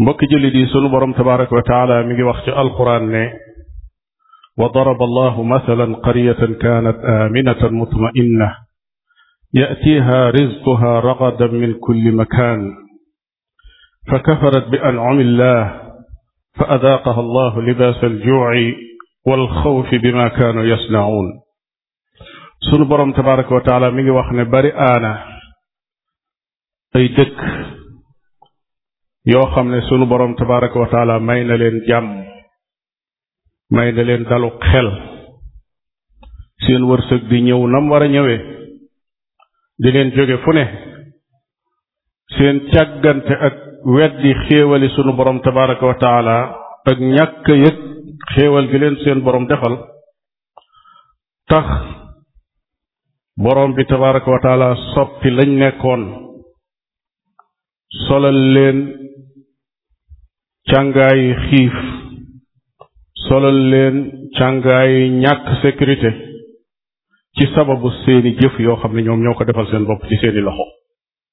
مكي جلدي سنو بروم تبارك وتعالى ميغي وقت القرآن ني وضرب الله مثلا قرية كانت آمنة مطمئنة يأتيها رزقها رغدا من كل مكان فكفرت بأنعم الله فأذاقها الله لباس الجوع والخوف بما كانوا يصنعون سن برم تبارك وتعالى مي وخنا بري انا ay dëkk yoo xam ne sunu borom tabaraka wa taala may na leen jàmm may na leen dalu xel seen wërsëg di ñëw nam war a ñëwee di leen jóge fu ne seen càggante ak weddi xéewali sunu borom tabaraka wa taala ak ñàkk yëg xéewal gi leen seen borom defal tax boroom bi tabaraka wa taala soppi lañ nekkoon solal leen càngaayi xiif solal leen càngaayi ñàkk sécurité ci sababu seeni jëf yoo xam ne ñoom ñoo ko defal seen bopp ci seeni loxo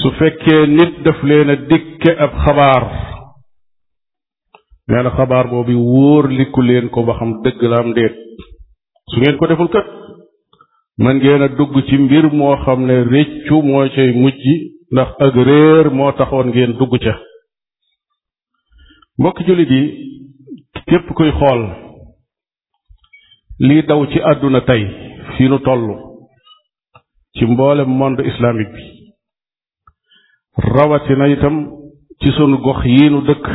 su fekkee nit daf leen a dikke ab xabaar nee na xabaar boobu wóor liku leen ko ba xam dëgg la am déet su ngeen ko deful kat mën ngeen a dugg ci mbir moo xam ne réccu moo cay mujj ndax ak réer moo taxoon ngeen dugg ca mbokk jullit yi képp kuy xool lii daw ci àdduna tey fii nu toll ci mboolem monde islamique bi rawatina itam ci sunu gox yii nu dëkk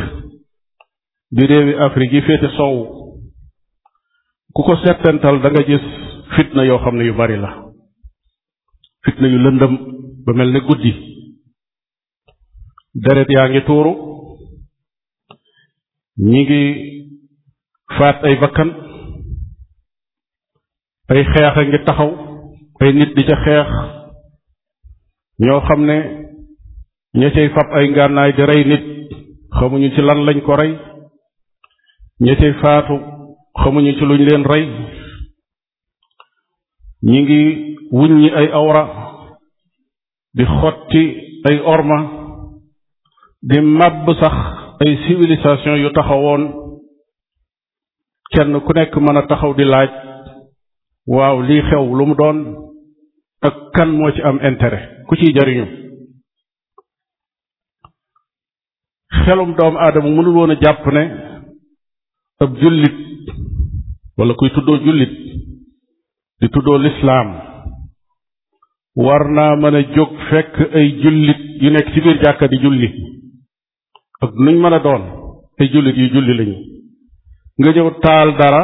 di réewi Afrique yi féete sow ku ko settantal da nga gis fitna yoo xam ne yu bari la fitna yu lëndëm ba mel ne guddi deret yaa ngi tuuru ñi ngi faat ay bakkan ay xeex a ngi taxaw ay nit di ca xeex ñoo xam ne ña cay fab ay ngànnaay di rey nit xamuñu ci lan lañ ko rey ña cay faatu xamuñu ci luñ leen rey ñi ngi wuññi ay awra di xotti ay orma di màbb sax ay civilisation yu taxawoon kenn ku nekk mën a taxaw di laaj waaw lii xew lu mu doon ak kan moo ci am intérêt ku ciy jariñu xelum doomu aadama mënul woon a jàpp ne ab jullit wala kuy tuddoo jullit di tuddoo lislaam war naa mën a jóg fekk ay jullit yu nekk ci biir jàkka di julli ak nuñ mën a doon ay jullit yu julli lañu nga ñëw taal dara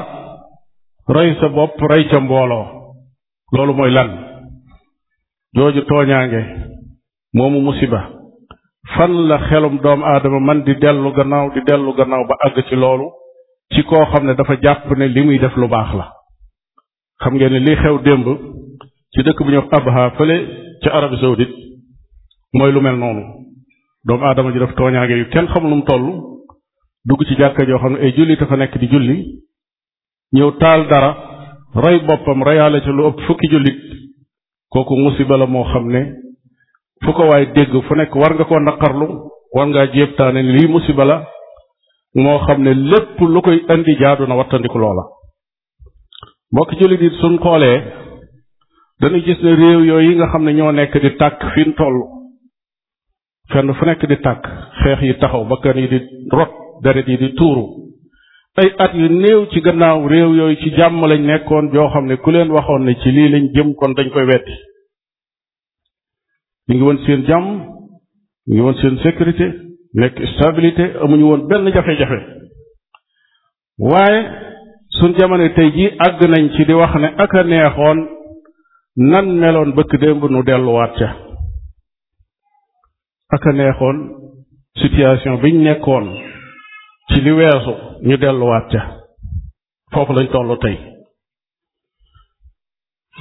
rey sa bopp rey ca mbooloo loolu mooy lan jooju tooñaange moomu musiba fan la xelum doomu aadama man di dellu gannaaw di dellu gannaaw ba àgg ci loolu ci koo xam ne dafa jàpp ne li muy def lu baax la xam ngeen ne li xew démb ci dëkk bu ñuy Abha fële ca Arabie saoudite mooy lu mel noonu doomu aadama ji def tooñaange yu kenn xamul nu mu toll dugg ci jàkka joo xam ne ay julli dafa nekk di julli ñëw taal dara rey boppam reyaale ca lu ëpp fukki jullit kooku musiba la moo xam ne fu ko waay dégg fu nekk war nga koo naqarlu war ngaa jéebtaane ni lii musiba la moo xam ne lépp lu koy indi jaadu na wattandiku loola mbokk jullit yi suñ xoolee dañu gis ne réew yooyu yi nga xam ne ñoo nekk di tàkk fi mu toll fenn fu nekk di tàkk xeex yi taxaw bakkan yi di rot deret yi di tuuru ay at yu néew ci gannaaw réew yooyu ci jàmm lañ nekkoon joo xam ne ku leen waxoon ne ci lii lañ jëm kon dañ koy wetti ñu ngi woon seen jàmm ñu ngi woon seen sécurité nekk stabilité amuñu woon benn jafe-jafe waaye suñ jamono tey jii àgg nañ ci di wax ne ak a neexoon nan meloon bëkk démb nu delluwaat ca ak a neexoon situation biñ nekkoon ci li weesu ñu delluwaat ca foofu lañ tollu tey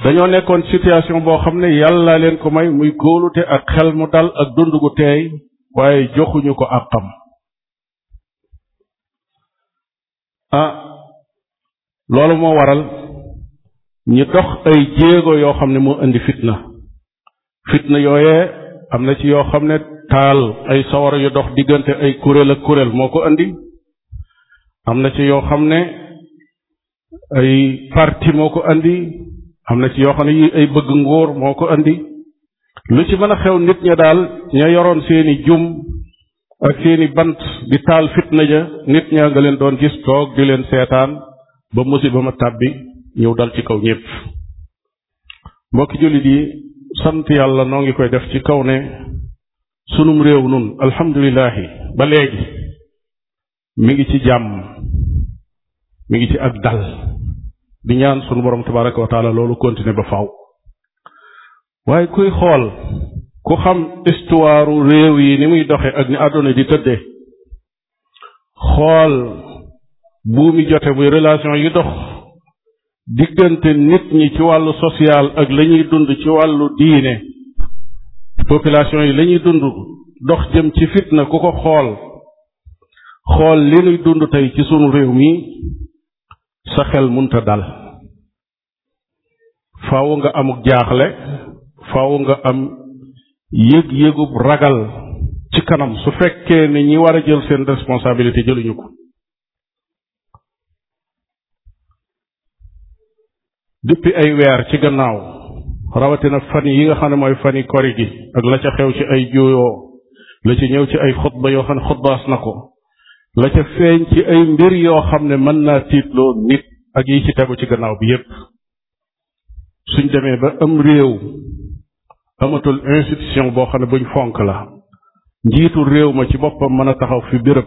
dañoo nekkoon situation boo xam ne yàlla leen ko may muy kóolute ak xel mu dal ak dund gu teey waaye joxuñu ko àqam ah loolu moo waral ñu dox ay jéego yoo xam ne moo indi fitna fitna yooyee am na ci yoo xam ne taal ay sawar yu dox diggante ay kuréel ak kuréel moo ko indi am na ci yoo xam ne ay parti moo ko andi am na ci yoo xam ne yi ay bëgg nguur moo ko andi lu ci mën a xew nit ña daal ña yoroon seeni jum ak seeni bant di taal fitna ja nit ña nga leen doon gis toog di leen seetaan ba musiba ma tàbbi ñëw dal ci kaw ñépp mbokki jullit yi sant yàlla noo ngi koy def ci kaw ne sunum réew nun alhamdulilahi ba léegi mi ngi ci jàmm mi ngi ci ak dal di ñaan sunu borom tabaraka wa taala loolu continuer ba faaw waaye kuy xool ku xam histoire réew yi ni muy doxe ak ni àdduna di tëddee xool buumi jote muy relation yi dox diggante nit ñi ci wàllu social ak la ñuy dund ci wàllu diine population yi la ñuy dund dox jëm ci fitna ku ko xool xool li nuy dund tey ci sunu réew mi sa xel munta dal faaw nga amuk jaaxle faaw nga am yëg-yëgub ragal ci kanam su fekkee ne ñi war a jël seen responsabilité jëluñu ko depuis ay weer ci gannaaw rawatina fan yi nga xam ne mooy fani kori gi ak la ca xew ci ay juuyoo la ci ñëw ci ay xutba yoo xam ne xutbaas na ko la ca feeñ ci ay mbir yoo xam ne mën naa tiitloo nit ak yi ci tegu ci gannaaw bi yépp suñ demee ba am réew amatul institution boo xam ne buñ fonk la njiitu réew ma ci boppam mën a taxaw fi béréb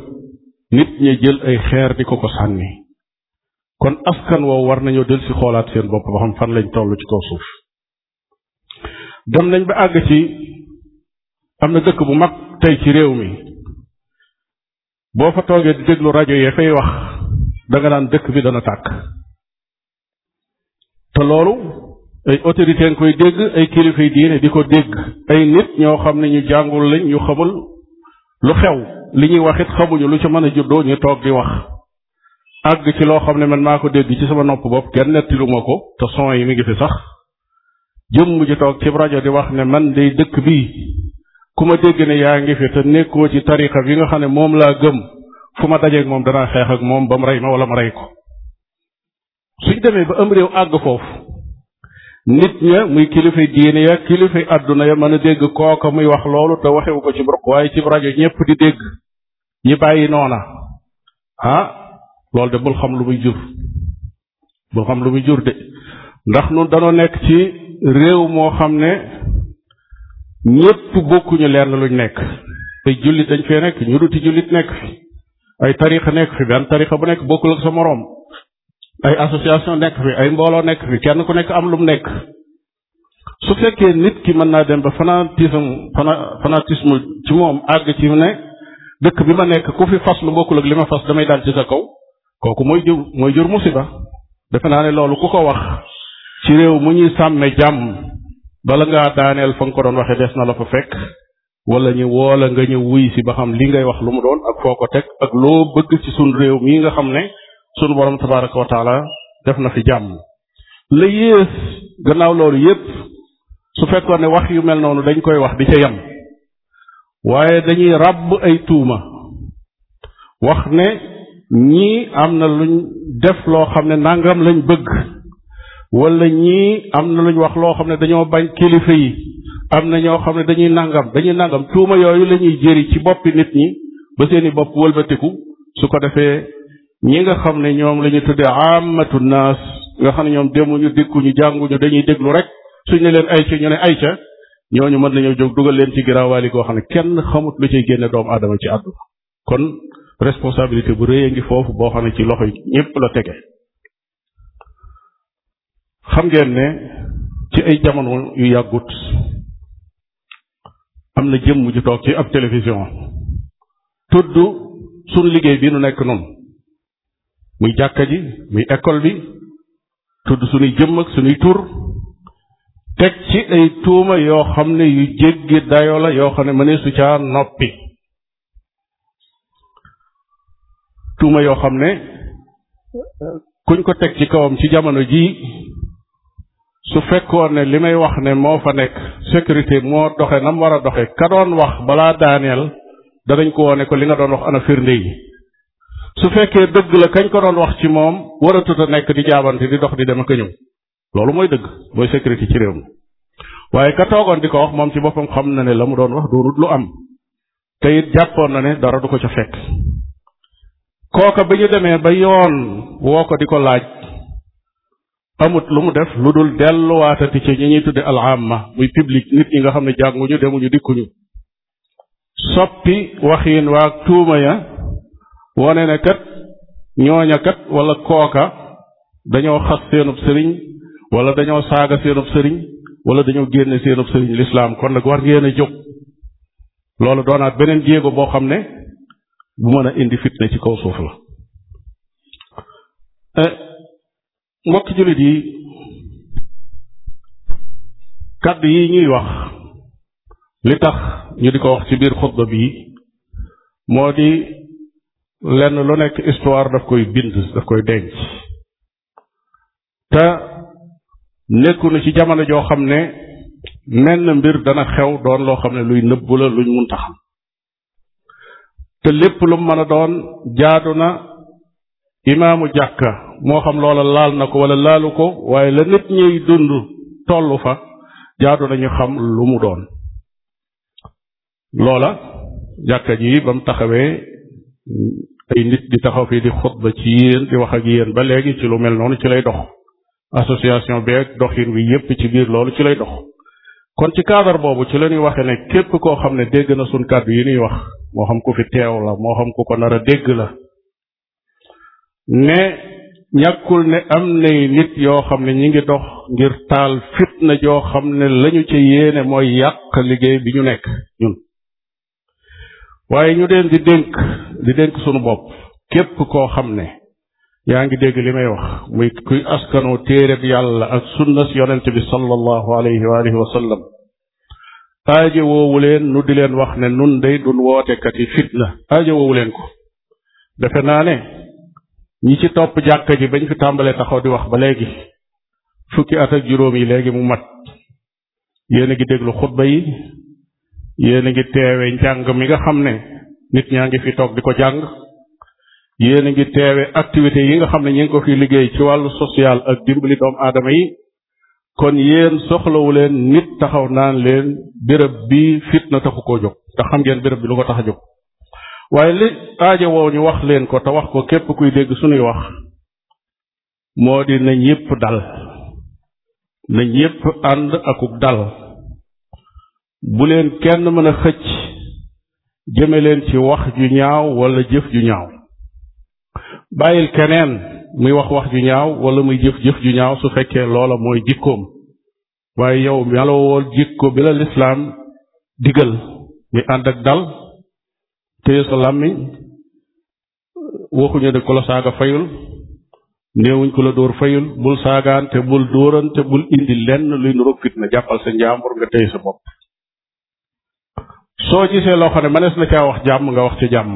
nit ñi jël ay xeer di ko ko sànni kon askan woow war nañoo del si xoolaat seen bopp ba xam fan lañ toll ci kaw suuf dem nañ ba àgg ci am na dëkk bu mag tey ci réew mi boo fa toogee di déglu rajo yee fay wax danga naan dëkk bi dana tàkk te loolu ay autorité nga koy dégg ay kilifay diine di ko dégg ay nit ñoo xam ne ñu jàngul lañ ñu xamul lu xew li ñuy wax it xamuñu lu ci mën a juddoo ñu toog di wax àgg ci loo xam ne man maa ko dégg ci sama nopp bopp kenn nettilu ma ko te son yi mi ngi fi sax jëmm ji toog ci rajo di wax ne man day dëkk bii ku ma dégg ne yaa ngi fi te nekkoo ci tariqa bi nga xam ne moom laa gëm fu ma dajeeg moom danaa xeex ak moom ba mu rey ma wala ma rey ko suñ demee ba am réew àgg foofu nit ña muy kilifay diine ya kilifay àdduna ya mën a dégg kooka muy wax loolu te waxewu ko ci broq waaye ci rajo ñépp di dégg ñi bàyyi noona ah loolu de bul xam lu muy jur bul xam lu muy jur de ndax nun danoo nekk ci réew moo xam ne ñépp bokkuñu leer na luñ nekk te jullit dañ fee nekk ñu duti jullit nekk fi ay tarixa nekk fi benn tarixa bu nekk bokkul ak sa moroom ay association nekk fi ay mbooloo nekk fi kenn ku nekk am lu mu nekk su fekkee nit ki mën naa dem ba fanatisme fana fanatisme ci moom àgg ci ne dëkk bi ma nekk ku fi fas lu bokkul ak li ma fas damay dal ci sa kaw kooku mooy jur mooy jur musiba defe naa ne loolu ku ko wax ci réew mu ñuy sàmme jàmm bala ngaa daaneel fa nga ko doon waxee des na la fa fekk wala ñu woola nga ñëw wuy si ba xam li ngay wax lu mu doon ak foo ko teg ak loo bëgg ci sun réew mii nga xam ne sunu borom tabaraka wa taala def na fi jàmm la yées gannaaw loolu yépp su fekkoon ne wax yu mel noonu dañ koy wax di ca yem waaye dañuy ràbb ay tuuma wax ne ñii am na luñ def loo xam ne nangam lañ bëgg wala ñii am na luñ wax loo xam ne dañoo bañ kilifa yi am na ñoo xam ne dañuy nangam dañuy nangam tuuma yooyu la ñuy jëri ci boppi nit ñi ba seeni bopp wëlbatiku su ko defee ñi nga xam ne ñoom la ñu tudde amatu naas nga xam ne ñoom demuñu dikkuñu jànguñu dañuy déglu rek suñ ne leen ayca ñu ne ayca ñooñu mën nañoo jóg dugal leen ci giraawaali goo xam ne kenn xamut lu ciy génne doomu aadama ci àdduna kon responsabilité bu rëy a ngi foofu boo xam ne ci loxo yi ñëpp la tege xam ngeen ne ci ay jamono yu yàggut am na jëmm ju toog ci ab télévision tudd sunu liggéey bi nu nekk noonu muy jàkka ji muy école bi tudd sunuy jëmm ak sunuy tur teg ci ay tuuma yoo xam ne yu jéggi dayo la yoo xam ne mëneesu caa noppi tuuma yoo xam ne kuñ ko teg ci kawam ci jamono jii su fekkoon ne li may wax ne moo fa nekk sécurité moo doxe nam war a doxe ka doon wax balaa daaneel danañ ko wone ko li nga doon wax ana firnde yi su fekkee dëgg la kañ ko doon wax ci moom waratut a nekk di jaabante di dox di dem ak a ñëw loolu mooy dëgg mooy sécurité ci réew mi waaye ka toogoon di ko wax moom ci boppam xam na ne la mu doon wax doonut lu am te it jàppoon na ne dara du ko ca fekk kooka bi ñu demee ba yoon woo ko di ko laaj amut lu mu def lu dul delluwaatati ci ñi ñuy tudde al amma muy public nit ñi nga xam ne jànguñu demuñu dikkuñu soppi waxiin waag tuuma ya wone ne kat ñooña kat wala kooka dañoo xas seenub sëriñ wala dañoo saaga seenub sëriñ wala dañoo génne seenub sëriñ lislaam kon nag war ngeen a jóg loolu doonaat beneen jéego boo xam ne bu mën a indi fitna ci kaw suuf la eh, mbokk jullit yi kàddu yi ñuy wax li tax ñu di ko wax ci biir xutba bi moo di lenn lu nekk histoire daf koy bind daf koy denc te nekkunu ci jamono joo xam ne menn mbir dana xew doon loo xam ne luy nëbbu la luñ munta xam te lépp lu mën a doon jaadu na imaamu jàkka moo xam loola laal na ko wala laalu ko waaye la nit ñuy dund tollu fa jaadu nañu xam lu mu doon loola jàkka ji ba mu taxawee ay nit di taxaw fii di xutba ci yéen di wax ak yéen ba léegi ci lu mel noonu ci lay dox association bi ak doxin wi yépp ci biir loolu ci lay dox kon ci cadre boobu ci la ñuy waxee ne képp koo xam ne dégg na suñ kàddu yi ñuy wax moo xam ku fi teew la moo xam ku ko nar a dégg la ne ñàkkul ne am nay nit yoo xam ne ñi ngi dox ngir taal fitna joo xam ne lañu ci yéene mooy yàq liggéey bi ñu nekk ñun waaye ñu leen di dénk di dénk sunu bopp képp koo xam ne yaa ngi dégg li may wax muy kuy askanoo téereb yàlla ak sunna si yonent bi sallallahu alayhi wa alihi wa sallam aaje woowu leen nu di leen wax ne nun day dun wootekat yi fitna aaje woowu leen ko defe naa ne ñi ci topp jàkka ji bañ fi tàmbalee taxaw di wax ba léegi fukki at ak juróom yi léegi mu mat yéen a ngi déglu xutba yi yéen a ngi teewe njàng mi nga xam ne nit ñaa ngi fi toog di ko jàng yéen a ngi teewe activité yi nga xam ne ñu ngi ko fi liggéey ci wàllu social ak dimbali doomu aadama yi kon yéen soxlawu leen nit taxaw naan leen béréb bi fitna taxu koo jóg te xam ngeen béréb bi lu ko tax a jóg waaye li aajo woo ñu wax leen ko te wax ko képp kuy dégg suñuy wax moo di na ñépp dal na ñépp ànd akuk dal bu leen kenn mën a xëcc jëme leen ci wax ju ñaaw wala jëf ju ñaaw bàyyil keneen muy wax wax ju ñaaw wala muy jëf jëf ju ñaaw su fekkee loola mooy jikkoom waaye yow meloo woon jikko bi la lislaam digal muy ànd ak dal téye sa làmmiñ waxuñu ne ku la saaga fayul néewuñ ku la dóor fayul bul saagaante bul dóorante bul indi lenn luy nu rokkit na jàppal sa njaambur nga tey sa bopp soo gisee loo xam ne mënees na caa wax jàmm nga wax ci jàmm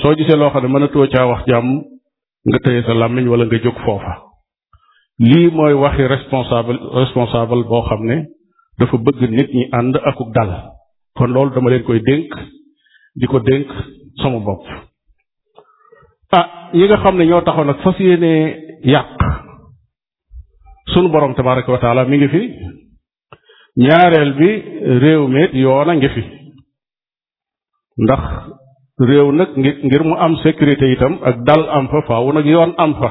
soo gisee loo xam ne mënatoo caa wax jàmm nga tëye sa làmmiñ wala nga jóg foofa lii mooy waxi responsable responsable boo xam ne dafa bëgg nit ñi ànd akuk dal kon loolu dama leen koy dénk di ko dénk sama bopp ah ñi nga xam ne ñoo taxoon nag fas yéene yàq sunu borom tabaraka wa taala mi ngi fi ñaareel bi réew mi yoon a ngi fi ndax réew nag ngir mu am sécurité itam ak dal am fa faaw nag yoon am fa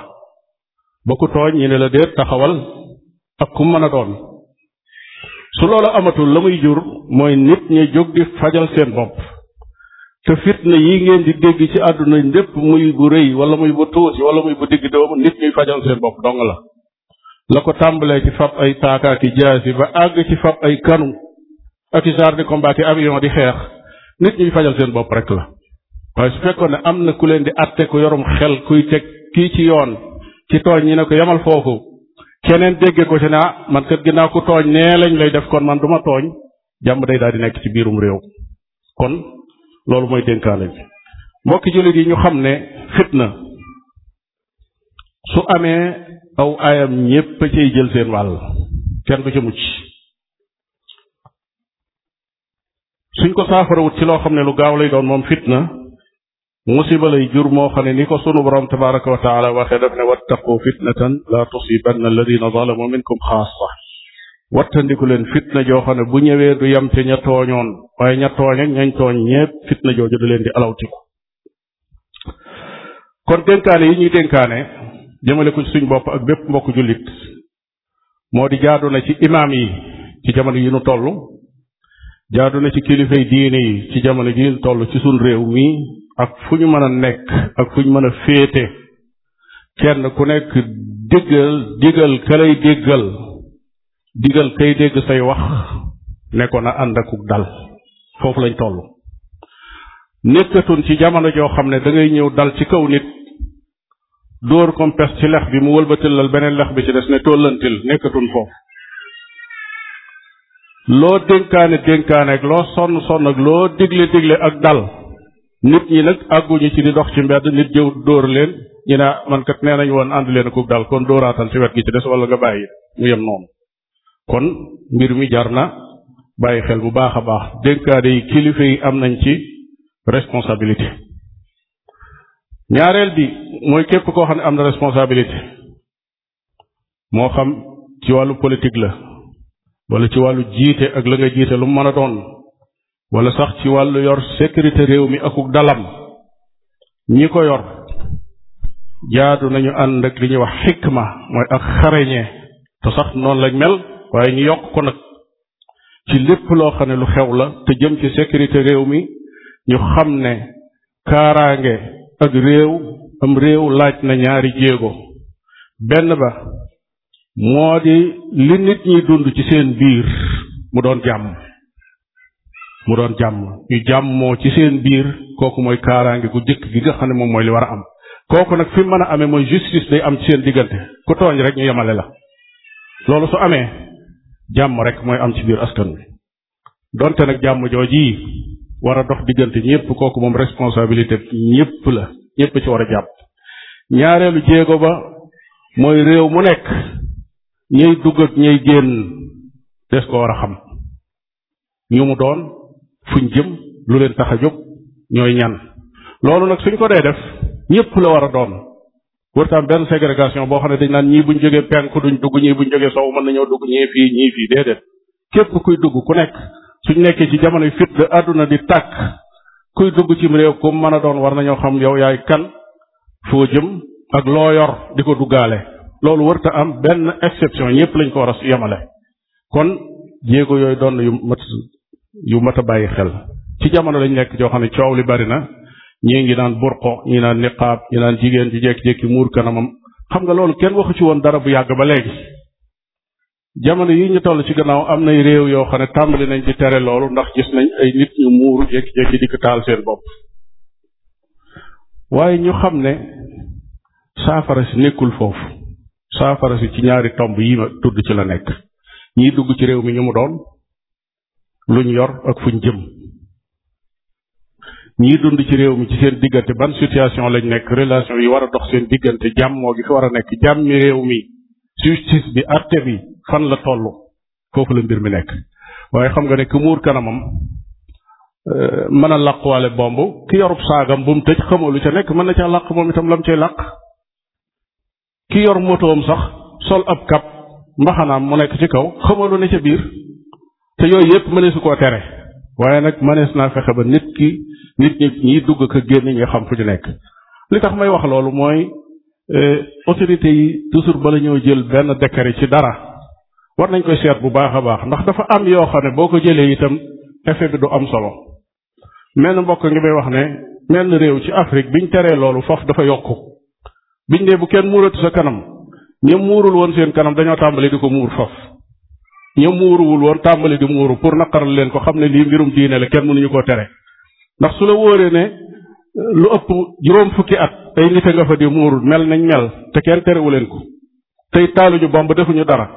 ba ku tooñ ñu ne la déet taxawal ak ku mën a doon su loolu amatul la muy jur mooy nit ñi jóg di fajal seen bopp te fitna yi ngeen di dégg ci àdduna lépp muy bu rëy wala muy bu tuuti wala muy bu digg doomu nit ñuy fajal seen bopp dong la la ko tàmbalee ci fab ay paaka ak i jaasi ba àgg ci fab ay kanu ak i char de combat ak avion di xeex nit ñi fajal seen bopp rek la waaye su fekkoon ne am na ku leen di atte ku yorum xel kuy teg kii ci yoon ci tooñ ñi ne ko yamal foofu keneen dégge ko ci ne ah man kat ginnaaw ku tooñ nee lañ lay def kon man du ma tooñ jàmm day daal di nekk ci biirum réew kon loolu mooy dénkaane bi mbokki jullit yi ñu xam ne fitna su amee aw ayam ñépp a cay jël seen wàll kenn du ca mucc suñ ko saafarawut ci loo xam ne lu gaaw lay doon moom fitna musiba lay jur moo xam ne ni ko sunu borom tabaraka wa taala waxee daf ne wattaqu fitnatan la tusibanna alladina zalamu minkum xaasa wattandiku leen fitna joo xam ne bu ñëwee du yem ca ña tooñoon waaye ña tooñ ak ñañ tooñ ñépp fitna jooju da leen di alawtiku kon dénkaane yi ñuy dénkaane jëmale ko ci suñ bopp ak bépp mbokk jullit moo di jaadu na ci imaam yi ci jamono yi nu toll jaadu na ci kilifay diine yi ci jamono yi nu toll ci suñ réew mi ak fu ñu mën a nekk ak fu ñu mën a féete kenn ku nekk diggal diggal ka lay diggal digal kay dégg say wax ne ko na ànd akuk dal foofu lañ toll nekkatun ci jamono joo xam ne dangay ñëw dal ci kaw nit dóor kom pes ci lex bi mu wëlbatil lal beneen lex bi ci des ne tollantil nekkatun foofu loo dénkaane dénkaane ak loo sonn sonn ak loo digle digle ak dal nit ñi nag àgguñu ci di dox ci mbedd nit jëw dóor leen ñu ne man kat nee nañu woon ànd leen akub daal kon dóoraatal ci wet gi ci des wala nga bàyyi mu yem noonu kon mbir mi jar na bàyyi xel bu baax a baax dénkaade yi kilifa yi am nañ ci responsabilité ñaareel bi mooy képp koo xam ne am na responsabilité moo xam ci wàllu politique la wala ci wàllu jiite ak la nga jiite lu mu mën a doon wala sax ci wàllu yor sécurité réew mi akuk dalam ñi ko yor jaadu nañu ànd ak li ñuy wax xikma mooy ak xareñe te sax noonu lañ mel waaye ñu yokk ko nag ci lépp loo xam ne lu xew la te jëm ci sécurité réew mi ñu xam ne kaaraange ak réew am réew laaj na ñaari jéego benn ba moo di li nit ñi dund ci seen biir mu doon jàmm mu doon jàmm ñu jàmmoo ci seen biir kooku mooy kaaraange gu jëkk gi nga xam ne moom mooy li war a am kooku nag fi mën a amee mooy justice day am ci seen diggante ku tooñ rek ñu yemale la loolu su amee jàmm rek mooy am ci biir askan wi donte nag jàmm jooji war a dox diggante ñëpp kooku moom responsabilité ñëpp la ñëpp ci war a jàpp ñaareelu jéego ba mooy réew mu nekk ñay dugg ak ñay génn des ko war a xam ñu mu doon fuñ jëm lu leen tax a jóg ñooy ñan loolu nag suñ ko dee def ñëpp la war a doon wërtaam benn ségrégation boo xam ne dañ naan ñii buñ jógee penku duñ dugg ñii buñ jógee sow mën nañoo dugg ñii fii ñii fii déedéet képp kuy dugg ku nekk suñ nekkee ci jamono yi fit de àdduna di tàkk kuy dugg cim réew ku mën a doon war nañoo xam yow yaay kan foo jëm ak loo yor di ko duggaale loolu wërta am benn exception ñëpp lañ ko war a yemale kon jéego yooyu doon na yu mat yu mat a bàyyi xel ci jamono lañ nekk joo xam ne coow li bari na ñii ngi naan burqo ñi naan niqaab ñi naan jigéen ci jékki-jékki muur kanamam xam nga loolu kenn waxu ci woon dara bu yàgg ba léegi jamono yi ñu toll ci gannaaw am nay réew yoo xam ne tàmbali nañ di tere loolu ndax gis nañ ay nit ñu muuru jékki-jékki dikk taal seen bopp waaye ñu xam ne saafara si nekkul foofu saafara si ci ñaari tomb yi ma tudd ci la nekk ñiy dugg ci réew mi ñu mu doon luñ yor ak fuñ jëm ñii dund ci réew mi ci seen diggante ban situation lañ nekk relation yi war a dox seen diggante jàmmoo gi fi war a nekk jàmmi réew mi justice bi arte bi fan la toll foofu la mbir mi nekk waaye xam nga ne ku muur kanamam euh, mën a làquwaale bomb ki yorub saagam bu mu tëj xamoo lu ca nekk mën na caa làq moom itam lam cay làq ki yor motoom sax sol ab kap mbaxanaam mu nekk ci kaw xamalu ne ca biir te yooyu yépp mënees su koo tere waaye nag mënees naa fexe ba nit ki nit ñi ñiy dugg ak génn ñi xam fu ñu nekk li tax may wax loolu mooy euh, autorités yi toujours bala ñoo jël benn décret ci dara war nañ koy seet bu baax a baax ndax dafa am yoo xam ne boo ko jëlee itam effet bi du am solo menn mbokk ngi may wax ne menn réew ci Afrique biñ teree loolu faf dafa yokk biñ ne bu kenn muuratu sa kanam ña muurul woon seen kanam dañoo tàmbali di ko muur faf ña muuruwul woon tàmbali di muuru pour naqaral leen ko xam ne lii mbirum diine la kenn mënuñu koo tere ndax su la wóoree ne lu ëpp juróom fukki at ay nite nga fa di muurul mel nañ mel te kenn terewu leen ko tey taaluñu bomb defuñu dara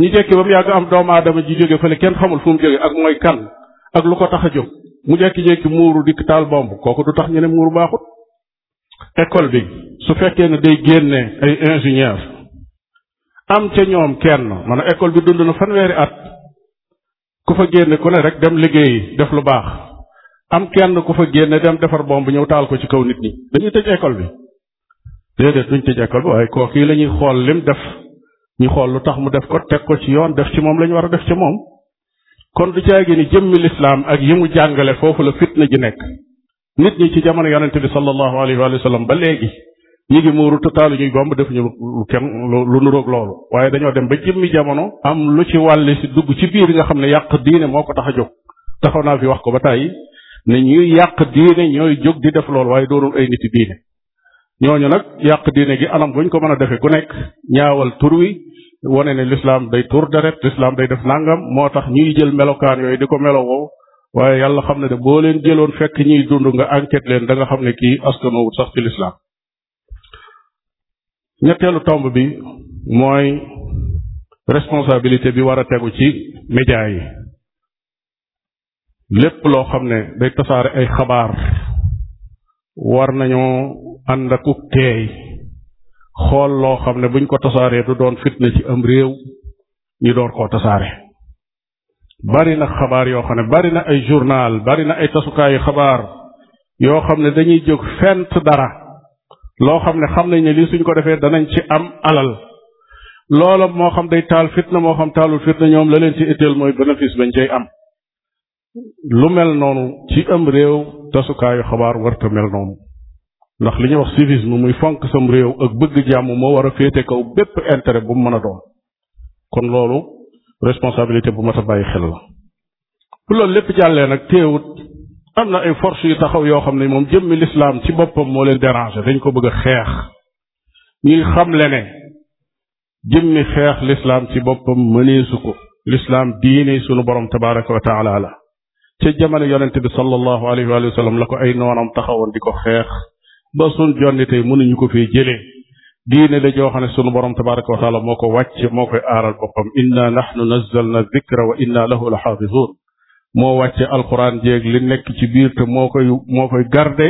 ñu jekki ba mu yàgg am doomu aadama ji jóge fële kenn xamul fu mu jóge ak mooy kan ak lu ko tax a jóg mu jekki-jekki muuru dikk taal bomb kooku du tax ñu ne muuru baaxut école bi su fekkee ne day génne ay ingénieur am ca ñoom kenn man école bi dund na fanweeri at ku fa génne ku ne rek dem liggéeyi def lu baax am kenn ku fa génne dem defar bomb ñëw taal ko ci kaw nit ñi dañuy tëj école bi déedéet duñ tëj école bi waaye kooku yi la ñuy xool lim def ñu xool lu tax mu def ko teg ko ci yoon def ci moom la ñu war a def ci moom kon du caagi ni jëmmi lislaam ak yi mu jàngale foofu la fitna ji nekk nit ñi ci jamono yonente bi sallallahu alayhi wa sallam ba léegi ñi ngi muuru te taalu ñuy gomb defuñu lu kenn lu nuroog loolu waaye dañoo dem ba jëmmi jamono am lu ci wàlli si dugg ci biir nga xam ne yàq diine moo ko tax a jóg taxaw naa fi wax ko ba tàyyi ne ñuy yàq diine ñooy jóg di def loolu waaye doonul ay niti diine ñooñu nag yàq diine gi anam buñ ko mën a defee ku nekk ñaawal tur wi wane ne lislaam day tur deret lislaam day def nangam moo tax ñuy jël melokaan yooyu di ko melowoo waaye yàlla xam ne de boo leen jëloon fekk ñuy dund nga enquête leen da nga xam ne kii askanowut sax ci lislaam ñetteelu tomb bi mooy responsabilité bi war a tegu ci média yi lépp loo xam ne day tasaare ay xabaar war nañoo ànd ak teey xool loo xam ne buñ ko tasaaree du doon fitna ci am réew ñu door koo tasaare bari na xabaar yoo xam ne bari na ay journal bari na ay tasukaayu xabaar yoo xam ne dañuy jóg fent dara loo xam ne xam nañ ne lii suñ ko defee danañ ci am alal loola moo xam day taal fitna moo xam taalul fitna ñoom la leen ci itteel mooy bénéfice bañ cay am lu mel noonu ci am réew tasukaayu xabaar warta mel noonu ndax li ñuy wax civisme muy fonk sam réew ak bëgg jàmm moo war a féete kaw bépp intérêt bu mu mën a doon kon loolu responsabilité bu mat a bàyyi xel la bu loolu lépp jàllee nag téewut am na ay force yu taxaw yoo xam ne moom jëmmi lislaam ci boppam moo leen déranger dañ ko bëgg a xeex ñuy xamle ne jëmmi xeex lislaam ci boppam mëneesu ko lislaam diine sunu borom tabaraka wa taala la ca jamono yonente bi sallallahu alayhi wa sallam la ko ay noonam taxawoon di ko xeex ba sun jonni tey mënuñu ko fee jëlee diine la joo xam ne sunu borom tabaraka wa taala moo ko wàcce moo koy aaral boppam inna nahnu nazzalna dhikra wa inna lahu la xaafisuun moo wàcce alquran jéeg li nekk ci biir te moo koy moo koy garde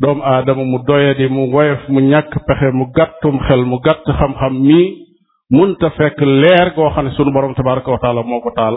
doomu aadama mu doyadi mu woyof mu ñàkk pexe mu gàttum xel mu gàtt xam-xam mii munta fekk leer goo xam ne sunu borom tabaraka wa taala moo ko taal